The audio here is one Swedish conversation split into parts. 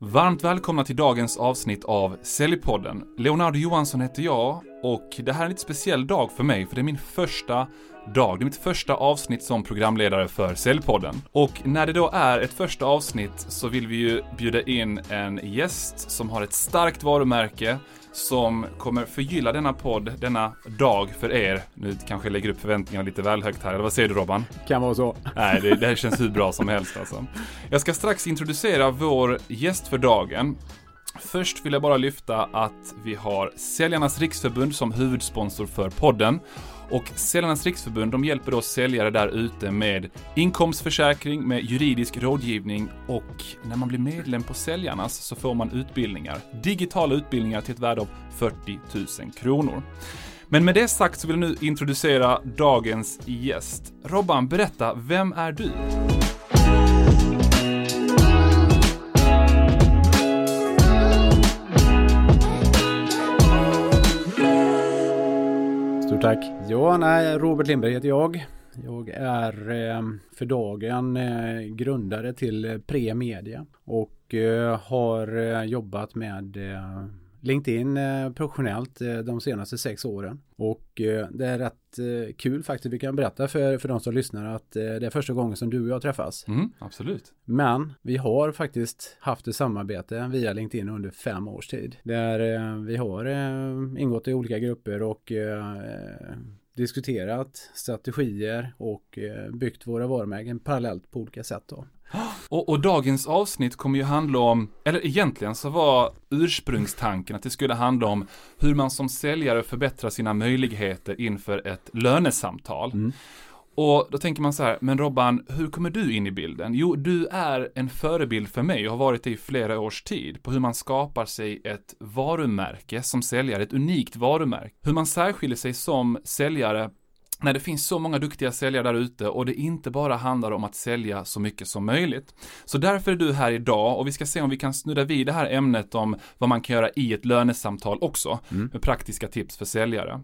Varmt välkomna till dagens avsnitt av Säljpodden. Leonardo Johansson heter jag och det här är en lite speciell dag för mig för det är min första dag. Det är mitt första avsnitt som programledare för Säljpodden. Och när det då är ett första avsnitt så vill vi ju bjuda in en gäst som har ett starkt varumärke som kommer förgylla denna podd denna dag för er. Nu kanske jag lägger upp förväntningarna lite väl högt här, eller vad säger du Robban? Kan vara så. Nej, det, det här känns hur bra som helst alltså. Jag ska strax introducera vår gäst för dagen. Först vill jag bara lyfta att vi har Säljarnas Riksförbund som huvudsponsor för podden. Och Säljarnas Riksförbund de hjälper då säljare där ute med inkomstförsäkring, med juridisk rådgivning och när man blir medlem på Säljarnas så får man utbildningar. Digitala utbildningar till ett värde av 40 000 kronor. Men med det sagt så vill jag nu introducera dagens gäst. Robban, berätta, vem är du? Stort tack. Ja, nej, Robert Lindberg heter jag. Jag är eh, för dagen eh, grundare till eh, Premedia och har jobbat med LinkedIn eh, professionellt eh, de senaste sex åren. Och eh, det är rätt kul faktiskt. Vi kan berätta för, för de som lyssnar att det är första gången som du och jag träffas. Mm, absolut. Men vi har faktiskt haft ett samarbete via LinkedIn under fem års tid. Där vi har ingått i olika grupper och diskuterat strategier och byggt våra varumärken parallellt på olika sätt. Då. Och, och, dagens avsnitt kommer ju handla om, eller egentligen så var ursprungstanken att det skulle handla om hur man som säljare förbättrar sina möjligheter inför ett lönesamtal. Mm. Och då tänker man så här, men Robban, hur kommer du in i bilden? Jo, du är en förebild för mig och har varit det i flera års tid på hur man skapar sig ett varumärke som säljare, ett unikt varumärke. Hur man särskiljer sig som säljare när det finns så många duktiga säljare där ute och det inte bara handlar om att sälja så mycket som möjligt. Så därför är du här idag och vi ska se om vi kan snudda vid det här ämnet om vad man kan göra i ett lönesamtal också, mm. med praktiska tips för säljare.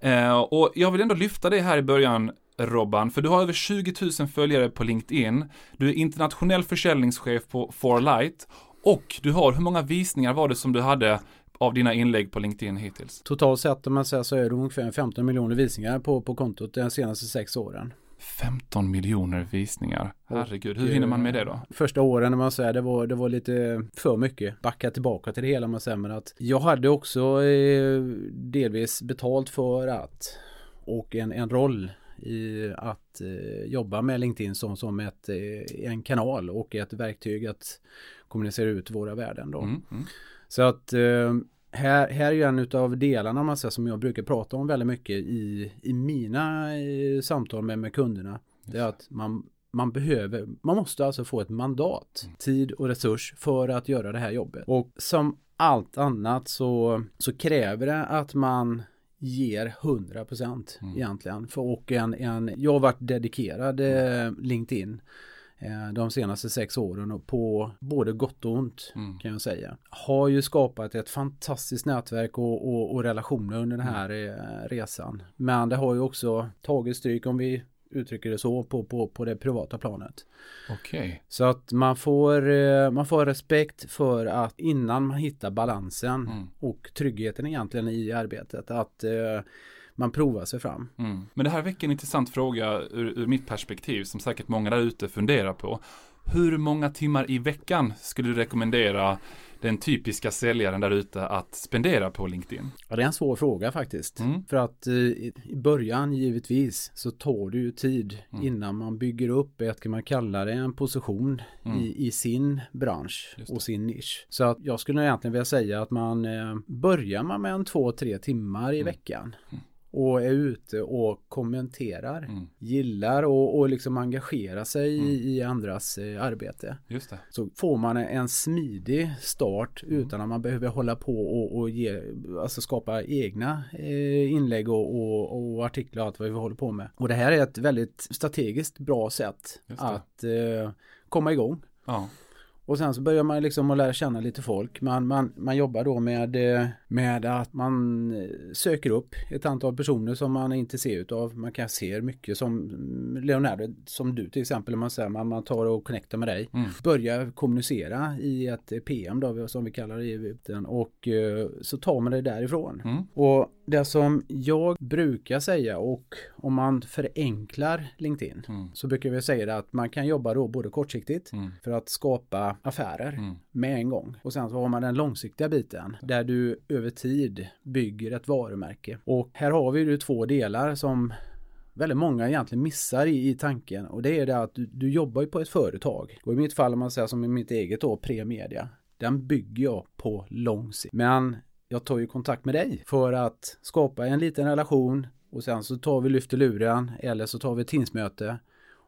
Eh, och jag vill ändå lyfta det här i början Robban, för du har över 20 000 följare på LinkedIn, du är internationell försäljningschef på Forlight och du har, hur många visningar var det som du hade av dina inlägg på LinkedIn hittills? Totalt sett om man säger så är det ungefär 15 miljoner visningar på, på kontot de senaste sex åren. 15 miljoner visningar. Herregud, hur hinner man med det då? Första åren när man säger det var, det var lite för mycket. Backa tillbaka till det hela man säger men att jag hade också eh, delvis betalt för att och en, en roll i att eh, jobba med LinkedIn som, som ett, eh, en kanal och ett verktyg att kommunicera ut våra värden då. Mm, mm. Så att eh, här, här är ju en av delarna man säger, som jag brukar prata om väldigt mycket i, i mina samtal med, med kunderna. Det är att man, man behöver, man måste alltså få ett mandat, mm. tid och resurs för att göra det här jobbet. Och som allt annat så, så kräver det att man ger 100% mm. egentligen. För, och en, en, jag har varit dedikerad eh, LinkedIn Eh, de senaste sex åren på både gott och ont mm. kan jag säga. Har ju skapat ett fantastiskt nätverk och, och, och relationer under den här mm. resan. Men det har ju också tagit stryk om vi uttrycker det så på, på, på det privata planet. Okay. Så att man får, eh, man får respekt för att innan man hittar balansen mm. och tryggheten egentligen i arbetet att man provar sig fram. Mm. Men det här väcker en intressant fråga ur, ur mitt perspektiv som säkert många där ute funderar på. Hur många timmar i veckan skulle du rekommendera den typiska säljaren där ute att spendera på LinkedIn? Ja, det är en svår fråga faktiskt. Mm. För att eh, i början givetvis så tar det ju tid mm. innan man bygger upp ett, kan man kalla det, en position mm. i, i sin bransch och sin nisch. Så att jag skulle egentligen vilja säga att man eh, börjar man med en två, tre timmar i mm. veckan mm och är ute och kommenterar. Mm. Gillar och, och liksom engagera sig mm. i, i, andras eh, arbete. Just det. Så får man en smidig start mm. utan att man behöver hålla på och, och ge, alltså skapa egna eh, inlägg och, och, och, artiklar och allt vad vi håller på med. Och det här är ett väldigt strategiskt bra sätt att eh, komma igång. Ja. Och sen så börjar man liksom att lära känna lite folk. Man, man, man jobbar då med, eh, med att man eh, söker upp ett antal personer som man är intresserad av. Man kan se mycket som Leonardo, som du till exempel, man säger man, man tar och connectar med dig. Mm. Börjar kommunicera i ett PM då, som vi kallar det och eh, så tar man det därifrån. Mm. Och det som jag brukar säga och om man förenklar LinkedIn mm. så brukar vi säga att man kan jobba då både kortsiktigt mm. för att skapa affärer mm. med en gång. Och sen så har man den långsiktiga biten där du över tid bygger ett varumärke. Och här har vi ju två delar som väldigt många egentligen missar i, i tanken och det är det att du, du jobbar ju på ett företag. Och i mitt fall om man säger som i mitt eget då, Premedia. Den bygger jag på lång sikt. Men jag tar ju kontakt med dig för att skapa en liten relation och sen så tar vi lyfter luren eller så tar vi ett Teamsmöte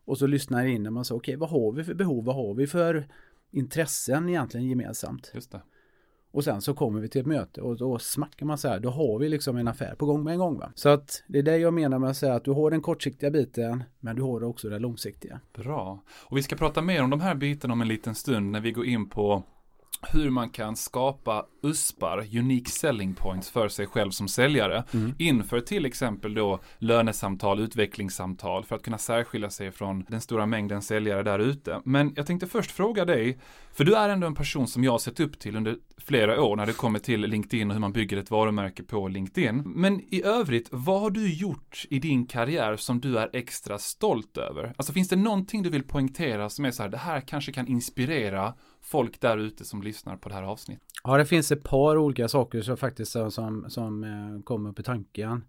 och så lyssnar in och man säger okej okay, vad har vi för behov, vad har vi för intressen egentligen gemensamt. Just det. Och sen så kommer vi till ett möte och då smackar man så här, då har vi liksom en affär på gång med en gång. Va? Så att det är det jag menar med att säga att du har den kortsiktiga biten, men du har också den långsiktiga. Bra. Och vi ska prata mer om de här bitarna om en liten stund när vi går in på hur man kan skapa USPar, unique selling points för sig själv som säljare mm. inför till exempel då lönesamtal, utvecklingssamtal för att kunna särskilja sig från den stora mängden säljare där ute. Men jag tänkte först fråga dig, för du är ändå en person som jag har sett upp till under flera år när det kommer till LinkedIn och hur man bygger ett varumärke på LinkedIn. Men i övrigt, vad har du gjort i din karriär som du är extra stolt över? Alltså finns det någonting du vill poängtera som är så här, det här kanske kan inspirera folk där ute som lyssnar på det här avsnittet? Ja, det finns ett par olika saker som faktiskt som, som eh, kommer upp i tanken.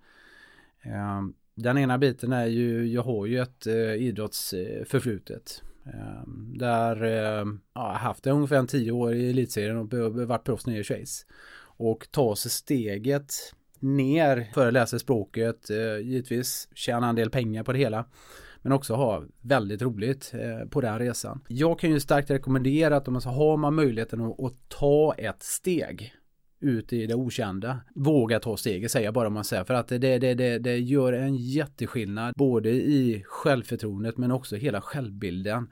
Ehm, den ena biten är ju, jag har ju ett eh, idrottsförflutet. Ehm, där ehm, jag har haft det ungefär en tio år i elitserien och varit proffs nere i Schweiz. Och ta sig steget ner, för att läsa språket, eh, givetvis tjäna en del pengar på det hela men också ha väldigt roligt eh, på den resan. Jag kan ju starkt rekommendera att om man så har man möjligheten att, att ta ett steg ut i det okända. Våga ta steget säger jag bara om man säger för att det, det, det, det gör en jätteskillnad både i självförtroendet men också hela självbilden.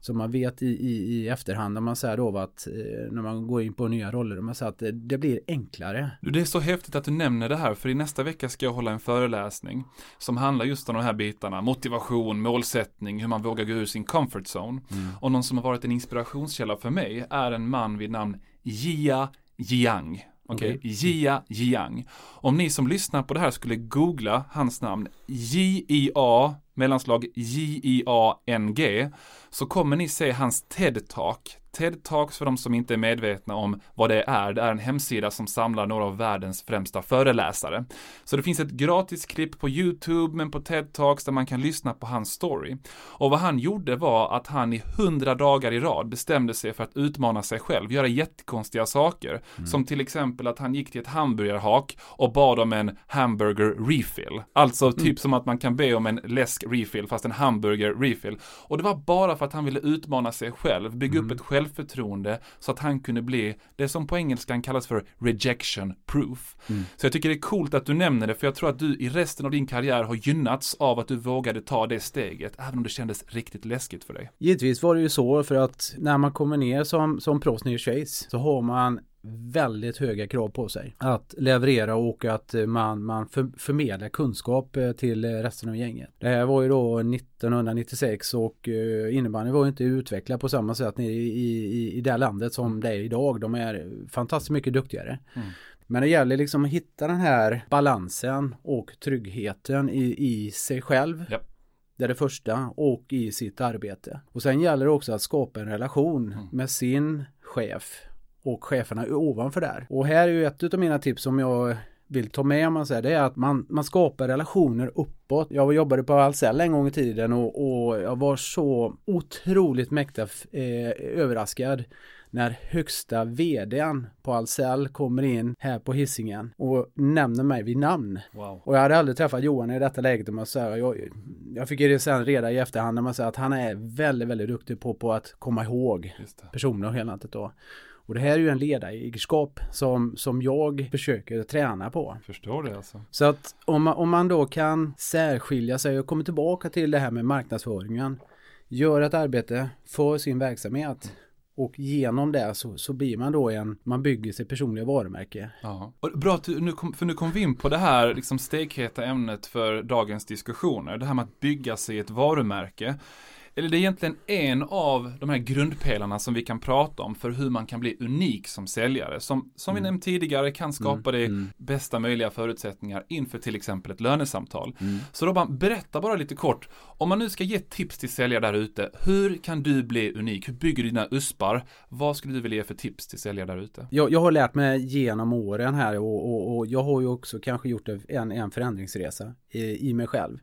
Så man vet i, i, i efterhand när man säger då att eh, när man går in på nya roller, man säger att det, det blir enklare. Det är så häftigt att du nämner det här för i nästa vecka ska jag hålla en föreläsning som handlar just om de här bitarna. Motivation, målsättning, hur man vågar gå ur sin comfort zone. Mm. Och någon som har varit en inspirationskälla för mig är en man vid namn Jia Jiang. Okej, okay? Jia Jiang. Om ni som lyssnar på det här skulle googla hans namn J-I-A mellanslag J-I-A-N-G så kommer ni se hans TED-talk TED Talks för de som inte är medvetna om vad det är. Det är en hemsida som samlar några av världens främsta föreläsare. Så det finns ett gratis klipp på YouTube men på TED Talks där man kan lyssna på hans story. Och vad han gjorde var att han i hundra dagar i rad bestämde sig för att utmana sig själv, göra jättekonstiga saker. Mm. Som till exempel att han gick till ett hamburgerhak och bad om en hamburger refill. Alltså mm. typ mm. som att man kan be om en läsk refill fast en hamburger refill. Och det var bara för att han ville utmana sig själv, bygga mm. upp ett själv självförtroende så att han kunde bli det som på engelskan kallas för rejection proof. Mm. Så jag tycker det är coolt att du nämner det för jag tror att du i resten av din karriär har gynnats av att du vågade ta det steget även om det kändes riktigt läskigt för dig. Givetvis var det ju så för att när man kommer ner som, som proffs i Schweiz så har man väldigt höga krav på sig att leverera och att man, man för, förmedlar kunskap eh, till resten av gänget. Det här var ju då 1996 och eh, innebandy var inte utvecklad på samma sätt i, i, i det landet som det är idag. De är fantastiskt mycket duktigare. Mm. Men det gäller liksom att hitta den här balansen och tryggheten i, i sig själv. Yep. Det är det första och i sitt arbete. Och sen gäller det också att skapa en relation mm. med sin chef och cheferna ovanför där. Och här är ju ett av mina tips som jag vill ta med om man säger det är att man, man skapar relationer uppåt. Jag jobbade på Ahlsell en gång i tiden och, och jag var så otroligt mäkta eh, överraskad när högsta vdn på Ahlsell kommer in här på hissingen och nämner mig vid namn. Wow. Och jag hade aldrig träffat Johan i detta läget. Man säger, jag, jag fick det sen reda i efterhand när man säger att han är väldigt, väldigt duktig på, på att komma ihåg personer och hela då. Och det här är ju en ledaregenskap som, som jag försöker träna på. Förstår det alltså. Så att om man, om man då kan särskilja sig och kommer tillbaka till det här med marknadsföringen. Gör ett arbete för sin verksamhet Och genom det så, så blir man då en, man bygger sitt personliga varumärke. Ja. Och bra att du, nu kom, för nu kom vi in på det här liksom stekheta ämnet för dagens diskussioner. Det här med att bygga sig ett varumärke eller det är egentligen en av de här grundpelarna som vi kan prata om för hur man kan bli unik som säljare. Som, som mm. vi nämnt tidigare kan skapa mm. dig mm. bästa möjliga förutsättningar inför till exempel ett lönesamtal. Mm. Så Robban, berätta bara lite kort, om man nu ska ge tips till säljare där ute, hur kan du bli unik? Hur bygger du dina USPar? Vad skulle du vilja ge för tips till säljare där ute? Jag, jag har lärt mig genom åren här och, och, och jag har ju också kanske gjort en, en förändringsresa i, i mig själv.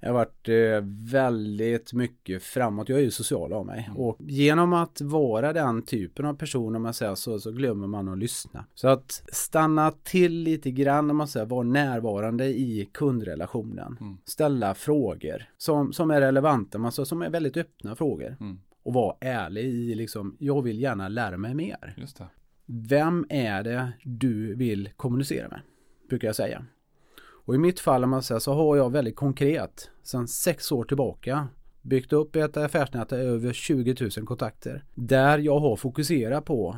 Jag har varit eh, väldigt mycket framåt. Jag är ju social av mig. Mm. Och genom att vara den typen av person om man säger så, så glömmer man att lyssna. Så att stanna till lite grann om man säger vara närvarande i kundrelationen. Mm. Ställa frågor som, som är relevanta, alltså, som är väldigt öppna frågor. Mm. Och vara ärlig i liksom, jag vill gärna lära mig mer. Vem är det du vill kommunicera med? Brukar jag säga. Och i mitt fall om man säger så har jag väldigt konkret sedan sex år tillbaka byggt upp ett affärsnät av över 20 000 kontakter. Där jag har fokuserat på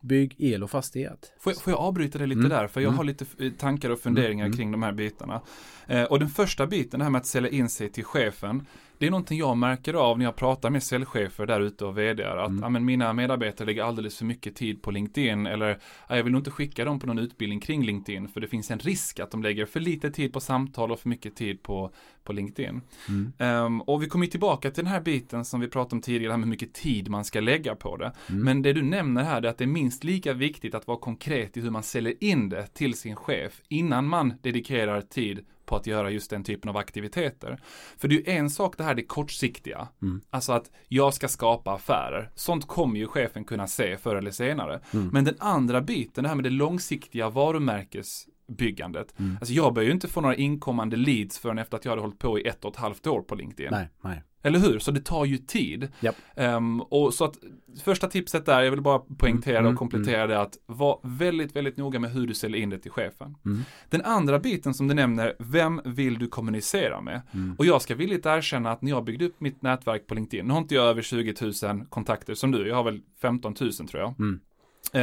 bygg, el och fastighet. Får jag, får jag avbryta det lite mm. där? För jag mm. har lite tankar och funderingar mm. kring de här bitarna. Eh, och den första biten, det här med att sälja in sig till chefen. Det är någonting jag märker av när jag pratar med säljchefer där ute och vdar att mm. mina medarbetare lägger alldeles för mycket tid på LinkedIn eller ja, jag vill nog inte skicka dem på någon utbildning kring LinkedIn för det finns en risk att de lägger för lite tid på samtal och för mycket tid på, på LinkedIn. Mm. Um, och vi kommer tillbaka till den här biten som vi pratade om tidigare, här med hur mycket tid man ska lägga på det. Mm. Men det du nämner här är att det är minst lika viktigt att vara konkret i hur man säljer in det till sin chef innan man dedikerar tid på att göra just den typen av aktiviteter. För det är ju en sak det här det kortsiktiga. Mm. Alltså att jag ska skapa affärer. Sånt kommer ju chefen kunna se förr eller senare. Mm. Men den andra biten, det här med det långsiktiga varumärkesbyggandet. Mm. Alltså jag börjar ju inte få några inkommande leads förrän efter att jag hade hållit på i ett och ett halvt år på LinkedIn. Nej, nej. Eller hur? Så det tar ju tid. Yep. Um, och så att första tipset där, jag vill bara poängtera mm, och komplettera mm. det att var väldigt, väldigt noga med hur du säljer in det till chefen. Mm. Den andra biten som du nämner, vem vill du kommunicera med? Mm. Och jag ska villigt erkänna att när jag byggde upp mitt nätverk på LinkedIn, nu har inte jag över 20 000 kontakter som du, jag har väl 15 000 tror jag.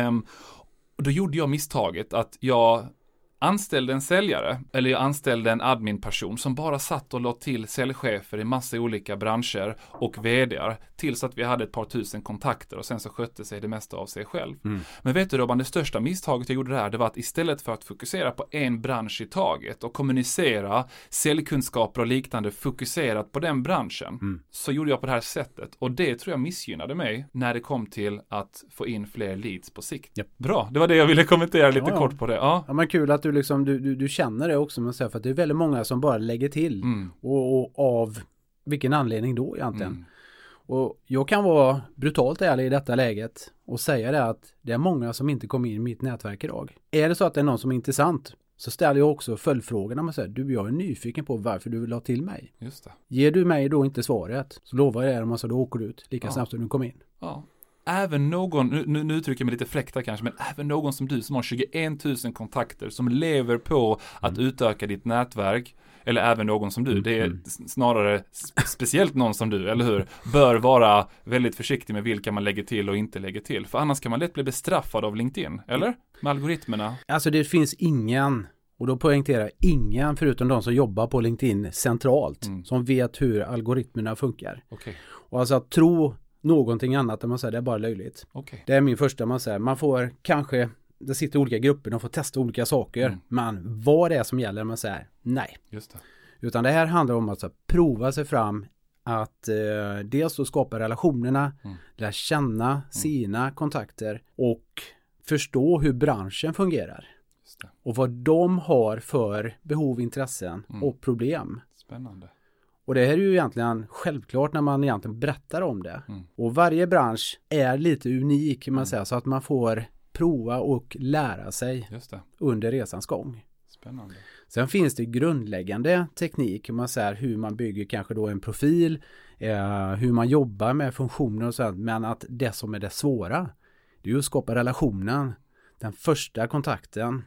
Um, och då gjorde jag misstaget att jag anställde en säljare, eller jag anställde en adminperson som bara satt och lade till säljchefer i massa olika branscher och vdar tills att vi hade ett par tusen kontakter och sen så skötte sig det mesta av sig själv. Mm. Men vet du Robban, det största misstaget jag gjorde där, det var att istället för att fokusera på en bransch i taget och kommunicera säljkunskaper och liknande fokuserat på den branschen, mm. så gjorde jag på det här sättet och det tror jag missgynnade mig när det kom till att få in fler leads på sikt. Yep. Bra, det var det jag ville kommentera lite ja, kort på det. Ja. ja, men kul att du liksom, du, du, du känner det också, men för att det är väldigt många som bara lägger till. Mm. Och, och, av vilken anledning då egentligen? Mm. Och jag kan vara brutalt ärlig i detta läget och säga det att det är många som inte kommer in i mitt nätverk idag. Är det så att det är någon som är intressant så ställer jag också följdfrågorna med säger du jag är nyfiken på varför du vill ha till mig. Just det. Ger du mig då inte svaret så lovar jag dig att då åker du ut lika ja. snabbt som du kom in. Ja även någon, nu, nu uttrycker jag mig lite fräckt kanske, men även någon som du som har 21 000 kontakter, som lever på att mm. utöka ditt nätverk, eller även någon som du, det är mm. snarare speciellt någon som du, eller hur? Bör vara väldigt försiktig med vilka man lägger till och inte lägger till, för annars kan man lätt bli bestraffad av LinkedIn, eller? Med algoritmerna. Alltså det finns ingen och då poängterar jag ingen förutom de som jobbar på LinkedIn centralt mm. som vet hur algoritmerna funkar. Okay. Och alltså att tro någonting annat än man säger det är bara löjligt. Okay. Det är min första man säger. Man får kanske det sitter olika grupper, de får testa olika saker. Mm. Men vad det är som gäller, man säger nej. Just det. Utan det här handlar om att så, prova sig fram att eh, dels då skapa relationerna, mm. lära känna mm. sina kontakter och förstå hur branschen fungerar. Och vad de har för behov, intressen mm. och problem. Spännande. Och det här är ju egentligen självklart när man egentligen berättar om det. Mm. Och varje bransch är lite unik kan man mm. säga så att man får prova och lära sig under resans gång. Spännande. Sen finns det grundläggande teknik, man säger hur man bygger kanske då en profil, eh, hur man jobbar med funktioner och sånt. Men att det som är det svåra, det är att skapa relationen, den första kontakten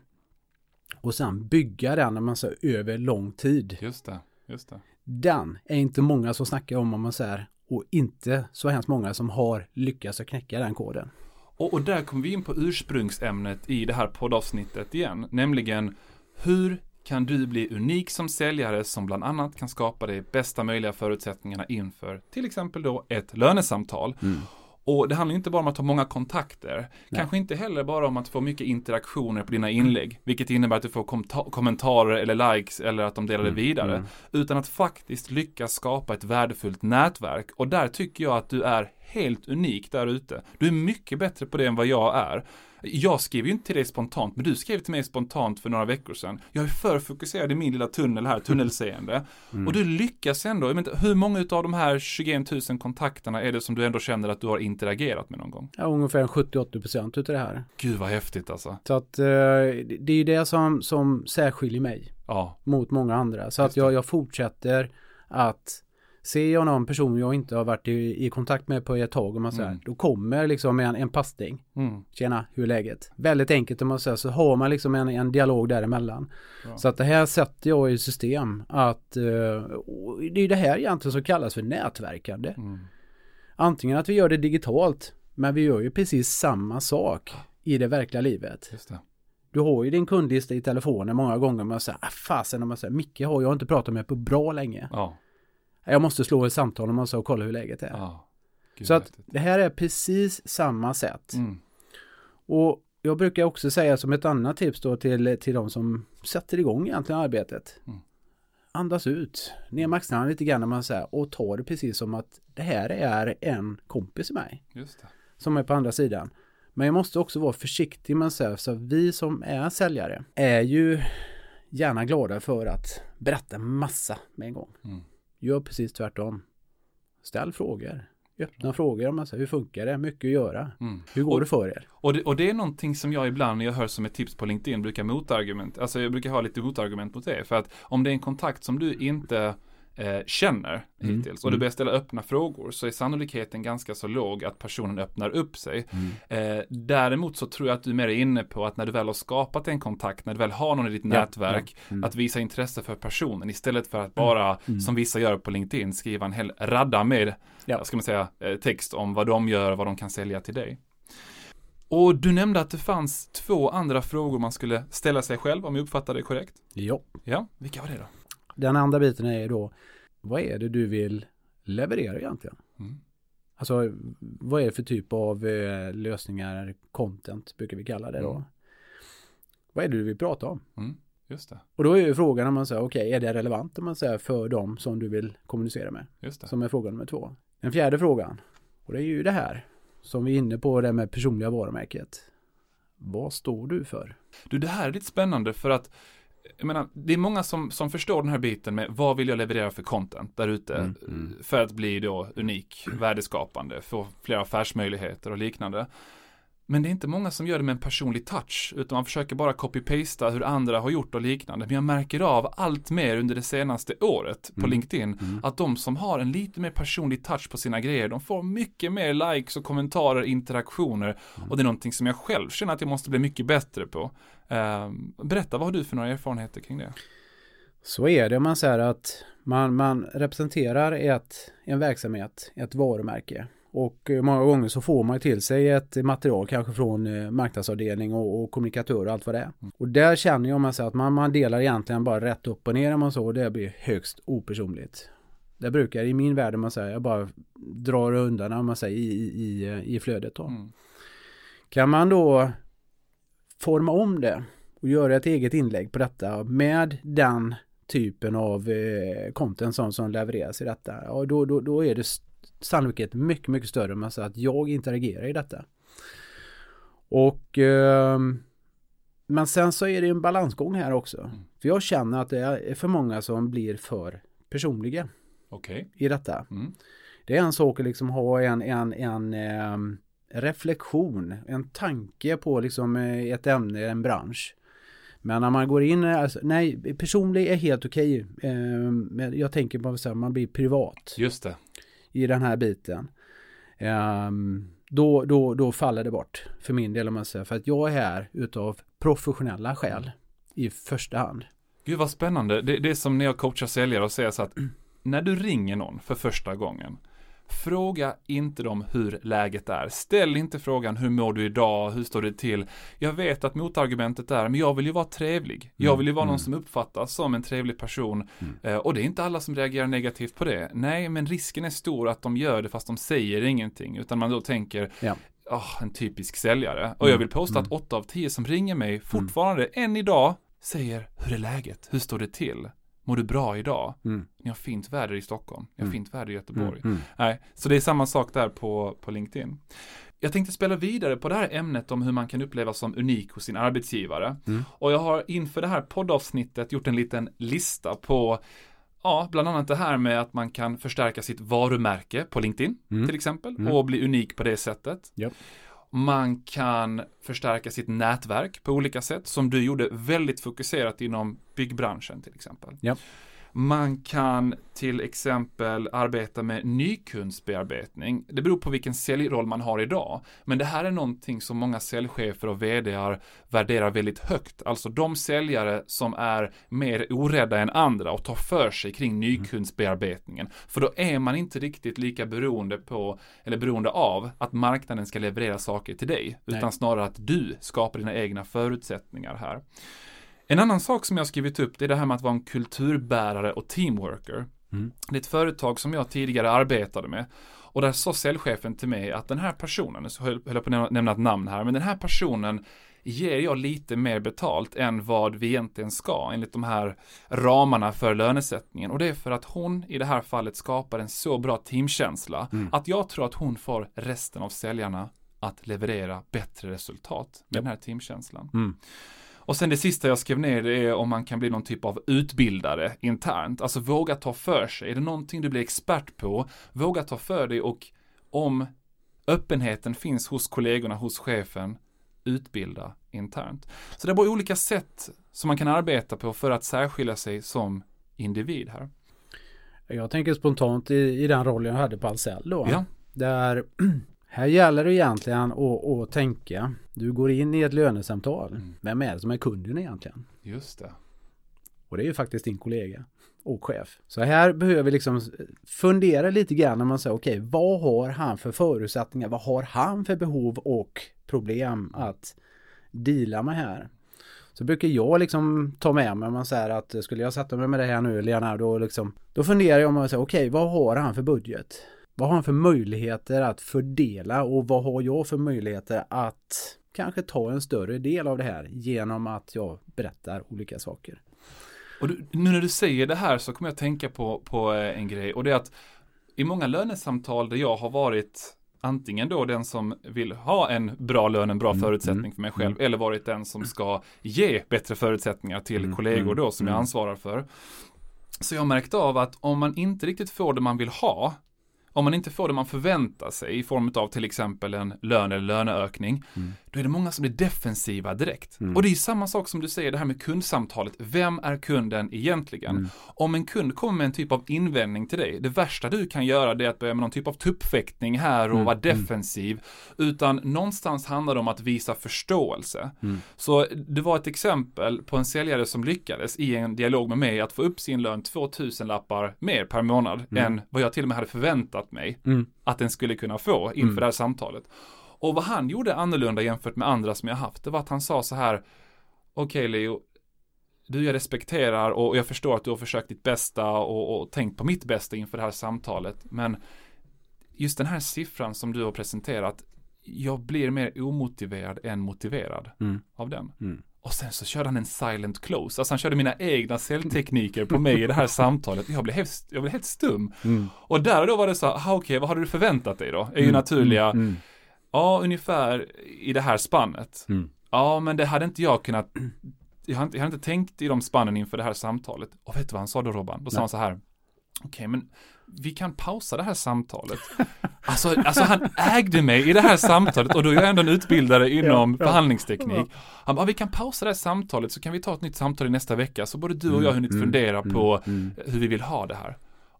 och sen bygga den när man säger över lång tid. Just det, just det den är inte många som snackar om om man säger och inte så hemskt många som har lyckats att knäcka den koden. Och, och där kommer vi in på ursprungsämnet i det här poddavsnittet igen, nämligen hur kan du bli unik som säljare som bland annat kan skapa de bästa möjliga förutsättningarna inför till exempel då ett lönesamtal. Mm. Och det handlar inte bara om att ha många kontakter. Nej. Kanske inte heller bara om att få mycket interaktioner på dina inlägg. Vilket innebär att du får kom kommentarer eller likes eller att de delar det mm, vidare. Mm. Utan att faktiskt lyckas skapa ett värdefullt nätverk. Och där tycker jag att du är helt unik där ute. Du är mycket bättre på det än vad jag är. Jag skrev ju inte till dig spontant, men du skrev till mig spontant för några veckor sedan. Jag är för fokuserad i min lilla tunnel här, tunnelseende. Mm. Och du lyckas ändå. Jag hur många av de här 21 000 kontakterna är det som du ändå känner att du har interagerat med någon gång? Ja, ungefär 70-80% utav det här. Gud vad häftigt alltså. Så att eh, det är ju det som, som särskiljer mig. Ja. Mot många andra. Så att jag, jag fortsätter att Ser jag någon person jag inte har varit i, i kontakt med på ett tag, om man säger, mm. då kommer liksom en, en passning. Mm. Tjena, hur är läget? Väldigt enkelt om man säger, så har man liksom en, en dialog däremellan. Ja. Så att det här sätter jag i system att uh, det är det här egentligen som kallas för nätverkande. Mm. Antingen att vi gör det digitalt, men vi gör ju precis samma sak i det verkliga livet. Du har ju din kundlista i telefonen många gånger man säger, ah, fasen, om man säger, Micke har jag inte pratat med på bra länge. Ja. Jag måste slå ett samtal om man och kolla hur läget är. Ja, så att det här är precis samma sätt. Mm. Och jag brukar också säga som ett annat tips då till, till de som sätter igång egentligen arbetet. Mm. Andas ut, ner med axlarna lite grann när man säger och ta det precis som att det här är en kompis i mig. Som är på andra sidan. Men jag måste också vara försiktig med att säga så vi som är säljare är ju gärna glada för att berätta massa med en gång. Mm. Gör precis tvärtom. Ställ frågor. Öppna frågor om man säger hur funkar det? Mycket att göra. Mm. Hur går och, det för er? Och det, och det är någonting som jag ibland när jag hör som ett tips på LinkedIn brukar motargument, alltså jag brukar ha lite motargument mot det. För att om det är en kontakt som du inte eh, känner mm. hittills och du mm. börjar ställa öppna frågor så är sannolikheten ganska så låg att personen öppnar upp sig. Mm. Eh, däremot så tror jag att du är mer inne på att när du väl har skapat en kontakt, när du väl har någon i ditt ja. nätverk, ja. Mm. att visa intresse för personen istället för att bara, mm. som vissa gör på LinkedIn, skriva en hel radda med, ja. ska man säga, eh, text om vad de gör, vad de kan sälja till dig. Och du nämnde att det fanns två andra frågor man skulle ställa sig själv, om jag uppfattade det korrekt? Ja. Ja, vilka var det då? Den andra biten är då, vad är det du vill leverera egentligen? Mm. Alltså, vad är det för typ av eh, lösningar, content brukar vi kalla det då. Mm. Vad är det du vill prata om? Mm. Just det. Och då är ju frågan om man säger, okej, okay, är det relevant om man säger för dem som du vill kommunicera med? Just det. Som är fråga nummer två. Den fjärde frågan, och det är ju det här som vi är inne på, det med personliga varumärket. Vad står du för? Du, det här är lite spännande för att jag menar, det är många som, som förstår den här biten med vad vill jag leverera för content där ute mm, mm. för att bli då unik, värdeskapande, få fler affärsmöjligheter och liknande. Men det är inte många som gör det med en personlig touch, utan man försöker bara copy-pasta hur andra har gjort och liknande. Men jag märker av allt mer under det senaste året på mm. LinkedIn, mm. att de som har en lite mer personlig touch på sina grejer, de får mycket mer likes och kommentarer, interaktioner. Mm. Och det är någonting som jag själv känner att jag måste bli mycket bättre på. Uh, berätta, vad har du för några erfarenheter kring det? Så är det man säger att man, man representerar ett, en verksamhet, ett varumärke. Och eh, många gånger så får man till sig ett material kanske från eh, marknadsavdelning och, och kommunikatör och allt vad det är. Mm. Och där känner jag man att man, man delar egentligen bara rätt upp och ner om man så och det blir högst opersonligt. Det brukar i min värld man säger, jag bara drar undan om man säger i, i, i flödet då. Mm. Kan man då forma om det och göra ett eget inlägg på detta med den typen av eh, content som, som levereras i detta. Ja, då, då, då är det sannolikhet mycket, mycket större om säger att jag interagerar i detta. Och eh, men sen så är det en balansgång här också. Mm. För jag känner att det är för många som blir för personliga. Okay. I detta. Mm. Det är en sak att liksom ha en, en, en eh, reflektion, en tanke på liksom eh, ett ämne, en bransch. Men när man går in, alltså, nej, personlig är helt okej. Okay. Eh, jag tänker på att man blir privat. Just det i den här biten. Um, då, då, då faller det bort för min del om man säger. För att jag är här utav professionella skäl i första hand. Gud vad spännande. Det, det är som när jag coachar säljare och säger så att när du ringer någon för första gången Fråga inte dem hur läget är. Ställ inte frågan hur mår du idag, hur står det till? Jag vet att motargumentet är, men jag vill ju vara trevlig. Jag Mm, vill ju vara någon mm. som uppfattas som en trevlig person. Mm. Eh, och det är inte alla som reagerar negativt på det. Nej, men risken är stor att de gör det fast de säger ingenting. Utan man då tänker, Ja. "Ah, en typisk säljare. Och jag Mm, vill påstå att mm. åtta av tio som ringer mig fortfarande än idag säger, hur är läget? Hur står det till? Mår du bra idag? Mm. Ni har fint väder i Stockholm. Ni har Mm. fint väder i Göteborg. Mm. Mm. Nej, så det är samma sak där på, på LinkedIn. Jag tänkte spela vidare på det här ämnet om hur man kan upplevas som unik hos sin arbetsgivare. Mm. Och jag har inför det här poddavsnittet gjort en liten lista på Ja, bland annat det här med att man kan förstärka sitt varumärke på LinkedIn Mm. till exempel Mm. och bli unik på det sättet. Japp. Man kan förstärka sitt nätverk på olika sätt som du gjorde väldigt fokuserat inom byggbranschen till exempel. Japp. Man kan till exempel arbeta med nykundsbearbetning. Det beror på vilken säljroll man har idag. Men det här är någonting som många säljchefer och VDar värderar väldigt högt. Alltså de säljare som är mer orädda än andra och tar för sig kring nykundsbearbetningen. För då är man inte riktigt lika beroende på, eller beroende av, att marknaden ska leverera saker till dig. Utan Nej. snarare att du skapar dina egna förutsättningar här. En annan sak som jag skrivit upp det är det här med att vara en kulturbärare och teamworker. Mm. Det är ett företag som jag tidigare arbetade med. Och där sa säljchefen till mig att den här personen, så höll jag på att nämna- ett namn här, men den här personen ger jag lite mer betalt än vad vi egentligen ska enligt de här ramarna för lönesättningen. Och det är för att hon i det här fallet skapar en så bra teamkänsla Mm. att jag tror att hon får resten av säljarna att leverera bättre resultat med Japp. den här teamkänslan. Mm. Och sen det sista jag skrev ner det är om man kan bli någon typ av utbildare internt. Alltså våga ta för sig. Är det någonting du blir expert på, våga ta för dig och om öppenheten finns hos kollegorna, hos chefen, utbilda internt. Så det är bara olika sätt som man kan arbeta på för att särskilja sig som individ här. Jag tänker spontant i, i den rollen jag hade på Ahlsell då. Ja, Där här gäller det egentligen att, att tänka. Du går in i ett lönesamtal. Mm. Vem är det som är kunden egentligen? just det. Och det är ju faktiskt din kollega och chef. Så här behöver vi liksom fundera lite grann när man säger okej, vad har han för förutsättningar? Vad har han för behov och problem att deala med här? Så brukar jag liksom ta med mig om man säger att skulle jag sätta mig med det här nu Leonardo liksom då funderar jag om man säger okej, vad har han för budget? Vad har han för möjligheter att fördela och vad har jag för möjligheter att kanske ta en större del av det här genom att jag berättar olika saker. Och du, nu när du säger det här så kommer jag tänka på, på eh, en grej och det är att i många lönesamtal där jag har varit antingen då den som vill ha en bra lön, en bra Mm, förutsättning mm, för mig själv, eller varit den som ska ge bättre förutsättningar till Mm, kollegor mm, då som jag mm. ansvarar för. Så jag har märkt av att om man inte riktigt får det man vill ha, om man inte får det man förväntar sig i form av till exempel en lön eller löneökning, Mm då är det många som blir defensiva direkt. Mm. Och det är samma sak som du säger, det här med kundsamtalet. Vem är kunden egentligen? Mm. Om en kund kommer med en typ av invändning till dig, det värsta du kan göra det är att börja med någon typ av tuppfäktning här och Mm, vara mm. defensiv. Utan någonstans handlar det om att visa förståelse. Mm. Så det var ett exempel på en säljare som lyckades i en dialog med mig att få upp sin lön 2000 lappar mer per månad Mm. än vad jag till och med hade förväntat mig att den skulle kunna få inför det här samtalet. Och vad han gjorde annorlunda jämfört med andra som jag haft, det var att han sa så här, okej Leo, du jag respekterar och jag förstår att du har försökt ditt bästa och, och tänkt på mitt bästa inför det här samtalet, men just den här siffran som du har presenterat, jag blir mer omotiverad än motiverad Mm. av den. Mm. Och sen så körde han en silent close, alltså han körde mina egna säljtekniker på mig i det här samtalet. Jag blev helt, jag blev helt stum. Mm. Och där och då var det så, aha, okej, vad hade du förväntat dig då? Är ju Mm. naturliga, Mm. Ja, ungefär i det här spannet. Mm. Ja, men det hade inte jag kunnat, jag hade, inte- jag hade inte tänkt i de spannen inför det här samtalet. Och vet du vad han sa då Robban? Då sa Nej. han så här, okej, men vi kan pausa det här samtalet. Alltså, alltså han ägde mig i det här samtalet och då är jag ändå en utbildare inom Ja, förhandlingsteknik. Han bara, vi kan pausa det här samtalet så kan vi ta ett nytt samtal i nästa vecka så både du och jag har hunnit Mm, fundera mm, på mm. hur vi vill ha det här.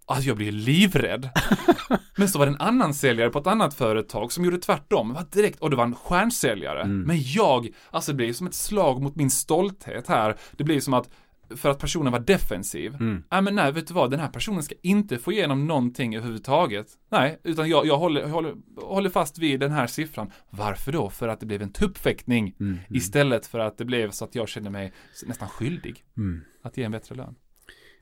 Alltså jag blir livrädd. Men så var det en annan säljare på ett annat företag som gjorde tvärtom. Var direkt, och det var en stjärnsäljare. Mm. Men jag, alltså det blir som ett slag mot min stolthet här. Det blir som att för att personen var defensiv. Mm. Nej men nej, vet du vad, den här personen ska inte få igenom någonting överhuvudtaget. Nej, utan jag, jag håller, håller, håller fast vid den här siffran. Varför då? För att det blev en tuppfäktning Mm. istället för att det blev så att jag kände mig nästan skyldig Mm. att ge en bättre lön.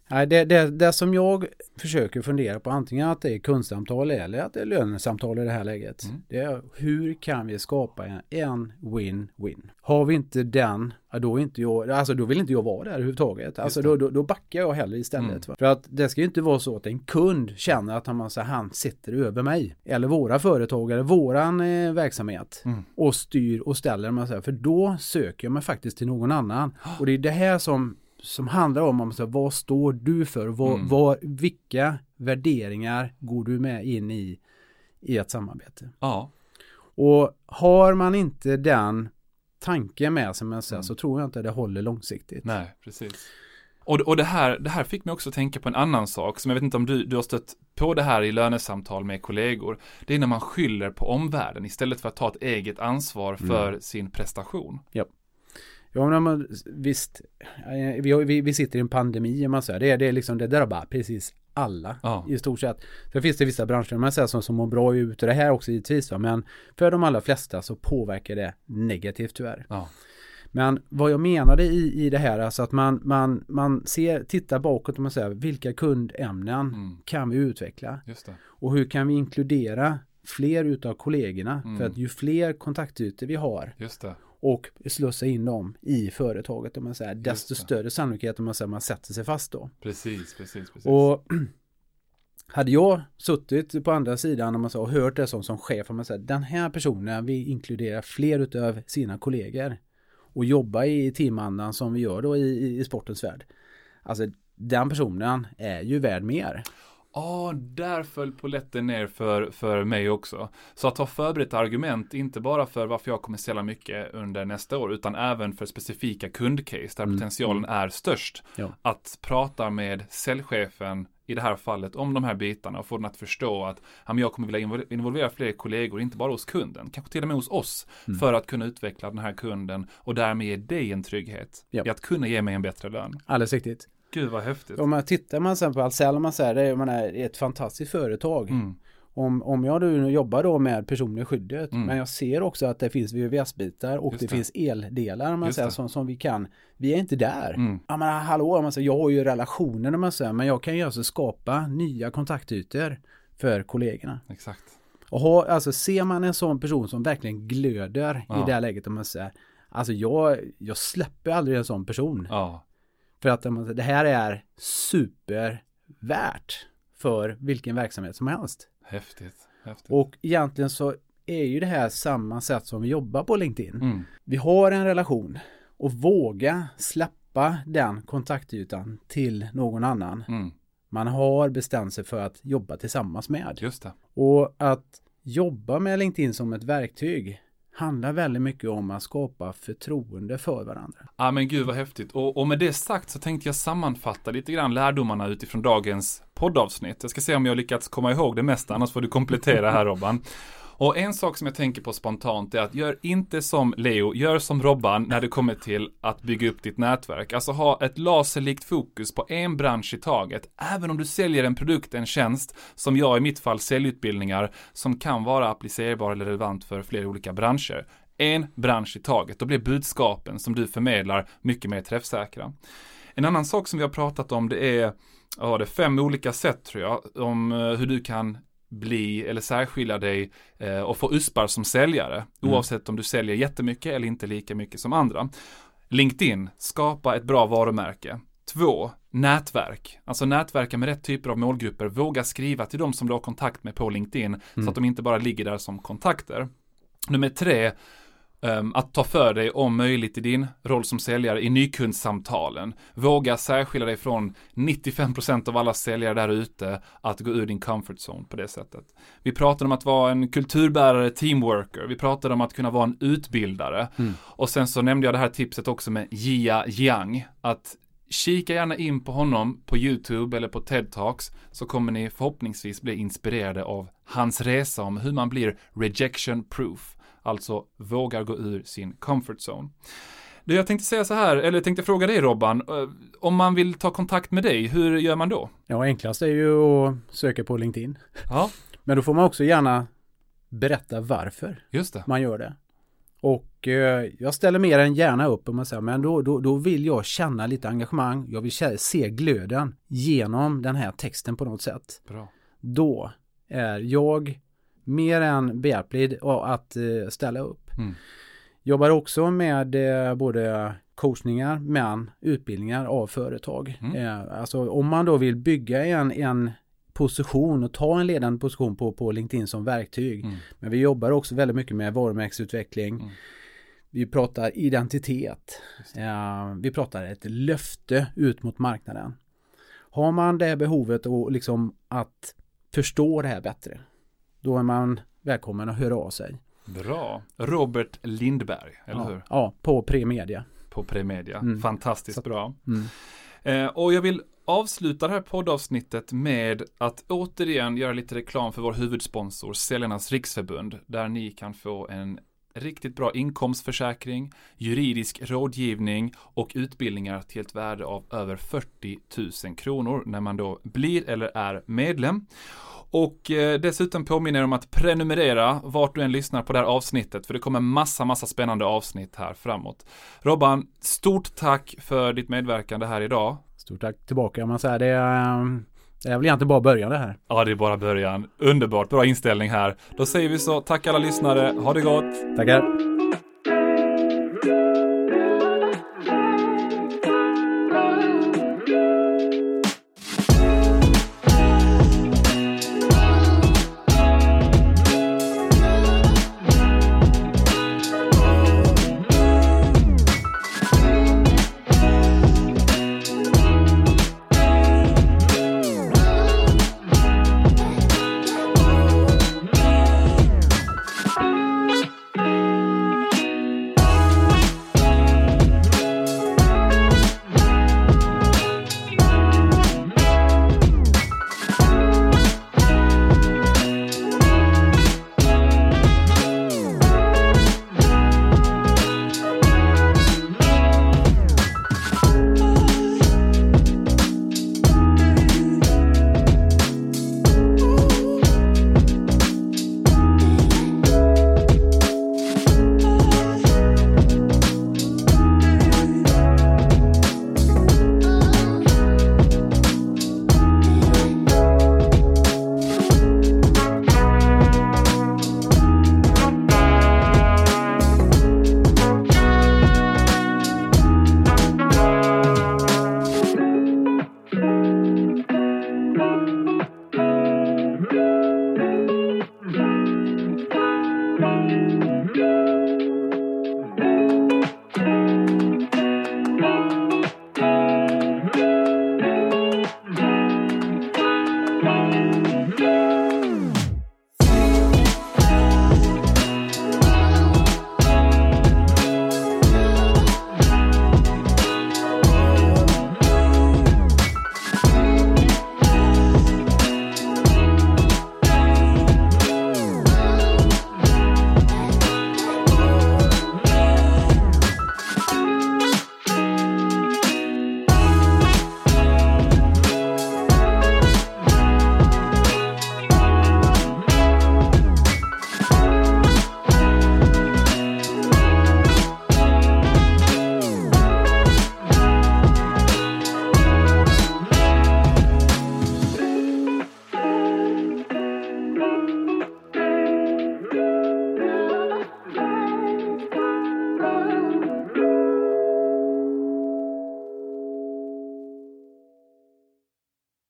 Nej, det, det, det som jag försöker fundera på antingen att det är kundsamtal eller att det är lönesamtal i det här läget. Mm. Det är hur kan vi skapa en- win-win? Har vi inte den, då, inte jag, alltså, då vill inte jag vara där överhuvudtaget. Alltså, då, då, då backar jag hellre istället. Mm. För att det ska ju inte vara så att en kund känner att han, så här, han sitter över mig. Eller våra företag eller våran eh, verksamhet. Mm. Och styr och ställer. Man säger, för då söker jag mig faktiskt till någon annan. Och det är det här som som handlar om, om så, vad står du för? Vad, Mm. vad, vilka värderingar går du med in i, i ett samarbete? Ja, Och har man inte den tanken med sig, men så, Mm. så tror jag inte det håller långsiktigt. nej, precis. Och, och det, här, det här fick mig också tänka på en annan sak, som jag vet inte om du, du har stött på det här i lönesamtal med kollegor. Det är när man skyller på omvärlden istället för att ta ett eget ansvar för sin prestation. Ja, men visst, eh, vi, vi, vi sitter i en pandemi, man säger. Det, är- det, är liksom, det drabbar precis alla Ja. i stort sett. Sen finns det vissa branscher man säger, som, som mår bra ut och det här också givetvis. Va? Men för de allra flesta så påverkar det negativt tyvärr. Ja, Men vad jag menade i, i det här, alltså att man, man, man ser, tittar bakåt och man säger vilka kundämnen mm, kan vi utveckla? Och hur kan vi inkludera fler utav kollegorna? Mm. För att ju fler kontaktytor vi har. Och slussa in dem i företaget, om man säger, desto större sannolikhet om man säger man sätter sig fast då. Precis, precis, precis. Och hade jag suttit på andra sidan om man säger, och hört det som, som chef, om man säger, den här personen vill inkludera fler utav sina kollegor och jobba i teamandan som vi gör då i, i, i sportens värld. Alltså den personen är ju värd mer. Ja, där föll polletten ner för, för mig också. Så att ha förberett argument, inte bara för varför jag kommer sälja mycket under nästa år, utan även för specifika kundcase där Mm, potentialen är störst. Ja. Att prata med säljchefen i det här fallet om de här bitarna och få den att förstå att ja, jag kommer vilja invol- involvera fler kollegor, inte bara hos kunden, kanske till och med hos oss, Mm. för att kunna utveckla den här kunden och därmed ge dig en trygghet Ja. i att kunna ge mig en bättre lön. Alldeles riktigt. Gud vad häftigt. Om man tittar man sen på Ahlsell, man säger det, man är ett fantastiskt företag. Mm. Om, om jag nu jobbar då med personliga skyddet, Mm. men jag ser också att det finns VVS-bitar och det, det. finns eldelar man säger, som, som vi kan. Vi är inte där. Mm. Ja men hallå, man säger, jag har ju relationer man säger, men jag kan ju alltså skapa nya kontaktytor för kollegorna. Exakt. Och ha, alltså ser man en sån person som verkligen glöder i Ja. det här läget om man säger, alltså jag, jag släpper aldrig en sån person. Ja, För att det här är supervärt för vilken verksamhet som helst. häftigt. häftigt. Och egentligen så är ju det här samma sätt som vi jobbar på LinkedIn. Mm. Vi har en relation och våga släppa den kontaktytan till någon annan. Mm. Man har bestämt sig för att jobba tillsammans med. Just det. Och att jobba med LinkedIn som ett verktyg handlar väldigt mycket om att skapa förtroende för varandra. Ja men gud vad häftigt. Och, och med det sagt så tänkte jag sammanfatta lite grann lärdomarna utifrån dagens poddavsnitt. Jag ska se om jag lyckats komma ihåg det mesta, annars får du komplettera här Robban. Och en sak som jag tänker på spontant är att gör inte som Leo, gör som Robban när det kommer till att bygga upp ditt nätverk. Alltså ha ett laserlikt fokus på en bransch i taget. Även om du säljer en produkt, en tjänst, som jag i mitt fall säljutbildningar, som kan vara applicerbar eller relevant för flera olika branscher. En bransch i taget, då blir budskapen som du förmedlar mycket mer träffsäkra. En annan sak som vi har pratat om det är, ja det är fem olika sätt tror jag, om eh, hur du kan bli eller särskilja dig eh, och få uspar som säljare. Mm. Oavsett om du säljer jättemycket eller inte lika mycket som andra. LinkedIn, skapa ett bra varumärke. Två, nätverk. Alltså nätverka med rätt typer av målgrupper. Våga skriva till de som du har kontakt med på LinkedIn. Så Mm. att de inte bara ligger där som kontakter. Nummer tre, att ta för dig om möjligt i din roll som säljare i nykundssamtalen. Våga särskilja dig från 95% av alla säljare där ute att gå ur din comfort zone på det sättet. Vi pratade om att vara en kulturbärare, teamworker. Vi pratade om att kunna vara en utbildare. Mm. Och sen så nämnde jag det här tipset också med Jia Jiang. Att kika gärna in på honom på YouTube eller på TED Talks så kommer ni förhoppningsvis bli inspirerade av hans resa om hur man blir rejection proof. Alltså vågar gå ur sin comfort zone. Du, jag tänkte säga så här, eller tänkte fråga dig Robban, eh, om man vill ta kontakt med dig, hur gör man då? Ja, enklast är ju att söka på LinkedIn. Ja, Men då får man också gärna berätta varför man gör det. Och eh, jag ställer mer än gärna upp om man säger, men då, då, då vill jag känna lite engagemang. Jag vill se glöden genom den här texten på något sätt. Bra. Då är jag mer än behjälplig att eh, ställa upp. Mm. Jobbar också med eh, både coachningar men utbildningar av företag. Mm. Eh, alltså om man då vill bygga en, en position och ta en ledande position på, på LinkedIn som verktyg. Mm. Men vi jobbar också väldigt mycket med varumärkesutveckling. Mm. Vi pratar identitet. Eh, vi pratar ett löfte ut mot marknaden. Har man det behovet och liksom att förstå det här bättre. Då är man välkommen att höra av sig. Bra. Robert Lindberg, eller ja, hur? Ja, på Premedia. På Premedia. Mm. Fantastiskt Så- bra. Mm. Eh, och jag vill avsluta det här poddavsnittet med att återigen göra lite reklam för vår huvudsponsor Säljarnas Riksförbund, där ni kan få en riktigt bra inkomstförsäkring, juridisk rådgivning och utbildningar till ett värde av över 40 000 kronor när man då blir eller är medlem. Och eh, dessutom påminner jag om att prenumerera vart du än lyssnar på det här avsnittet, för det kommer massa, massa spännande avsnitt här framåt. Robban, stort tack för ditt medverkande här idag. Stort tack tillbaka. om Man säger det, är, det är väl egentligen bara början det här. Ja, det är bara början. Underbart, bra inställning här. Då säger vi så, tack alla lyssnare, ha det gott! Tackar.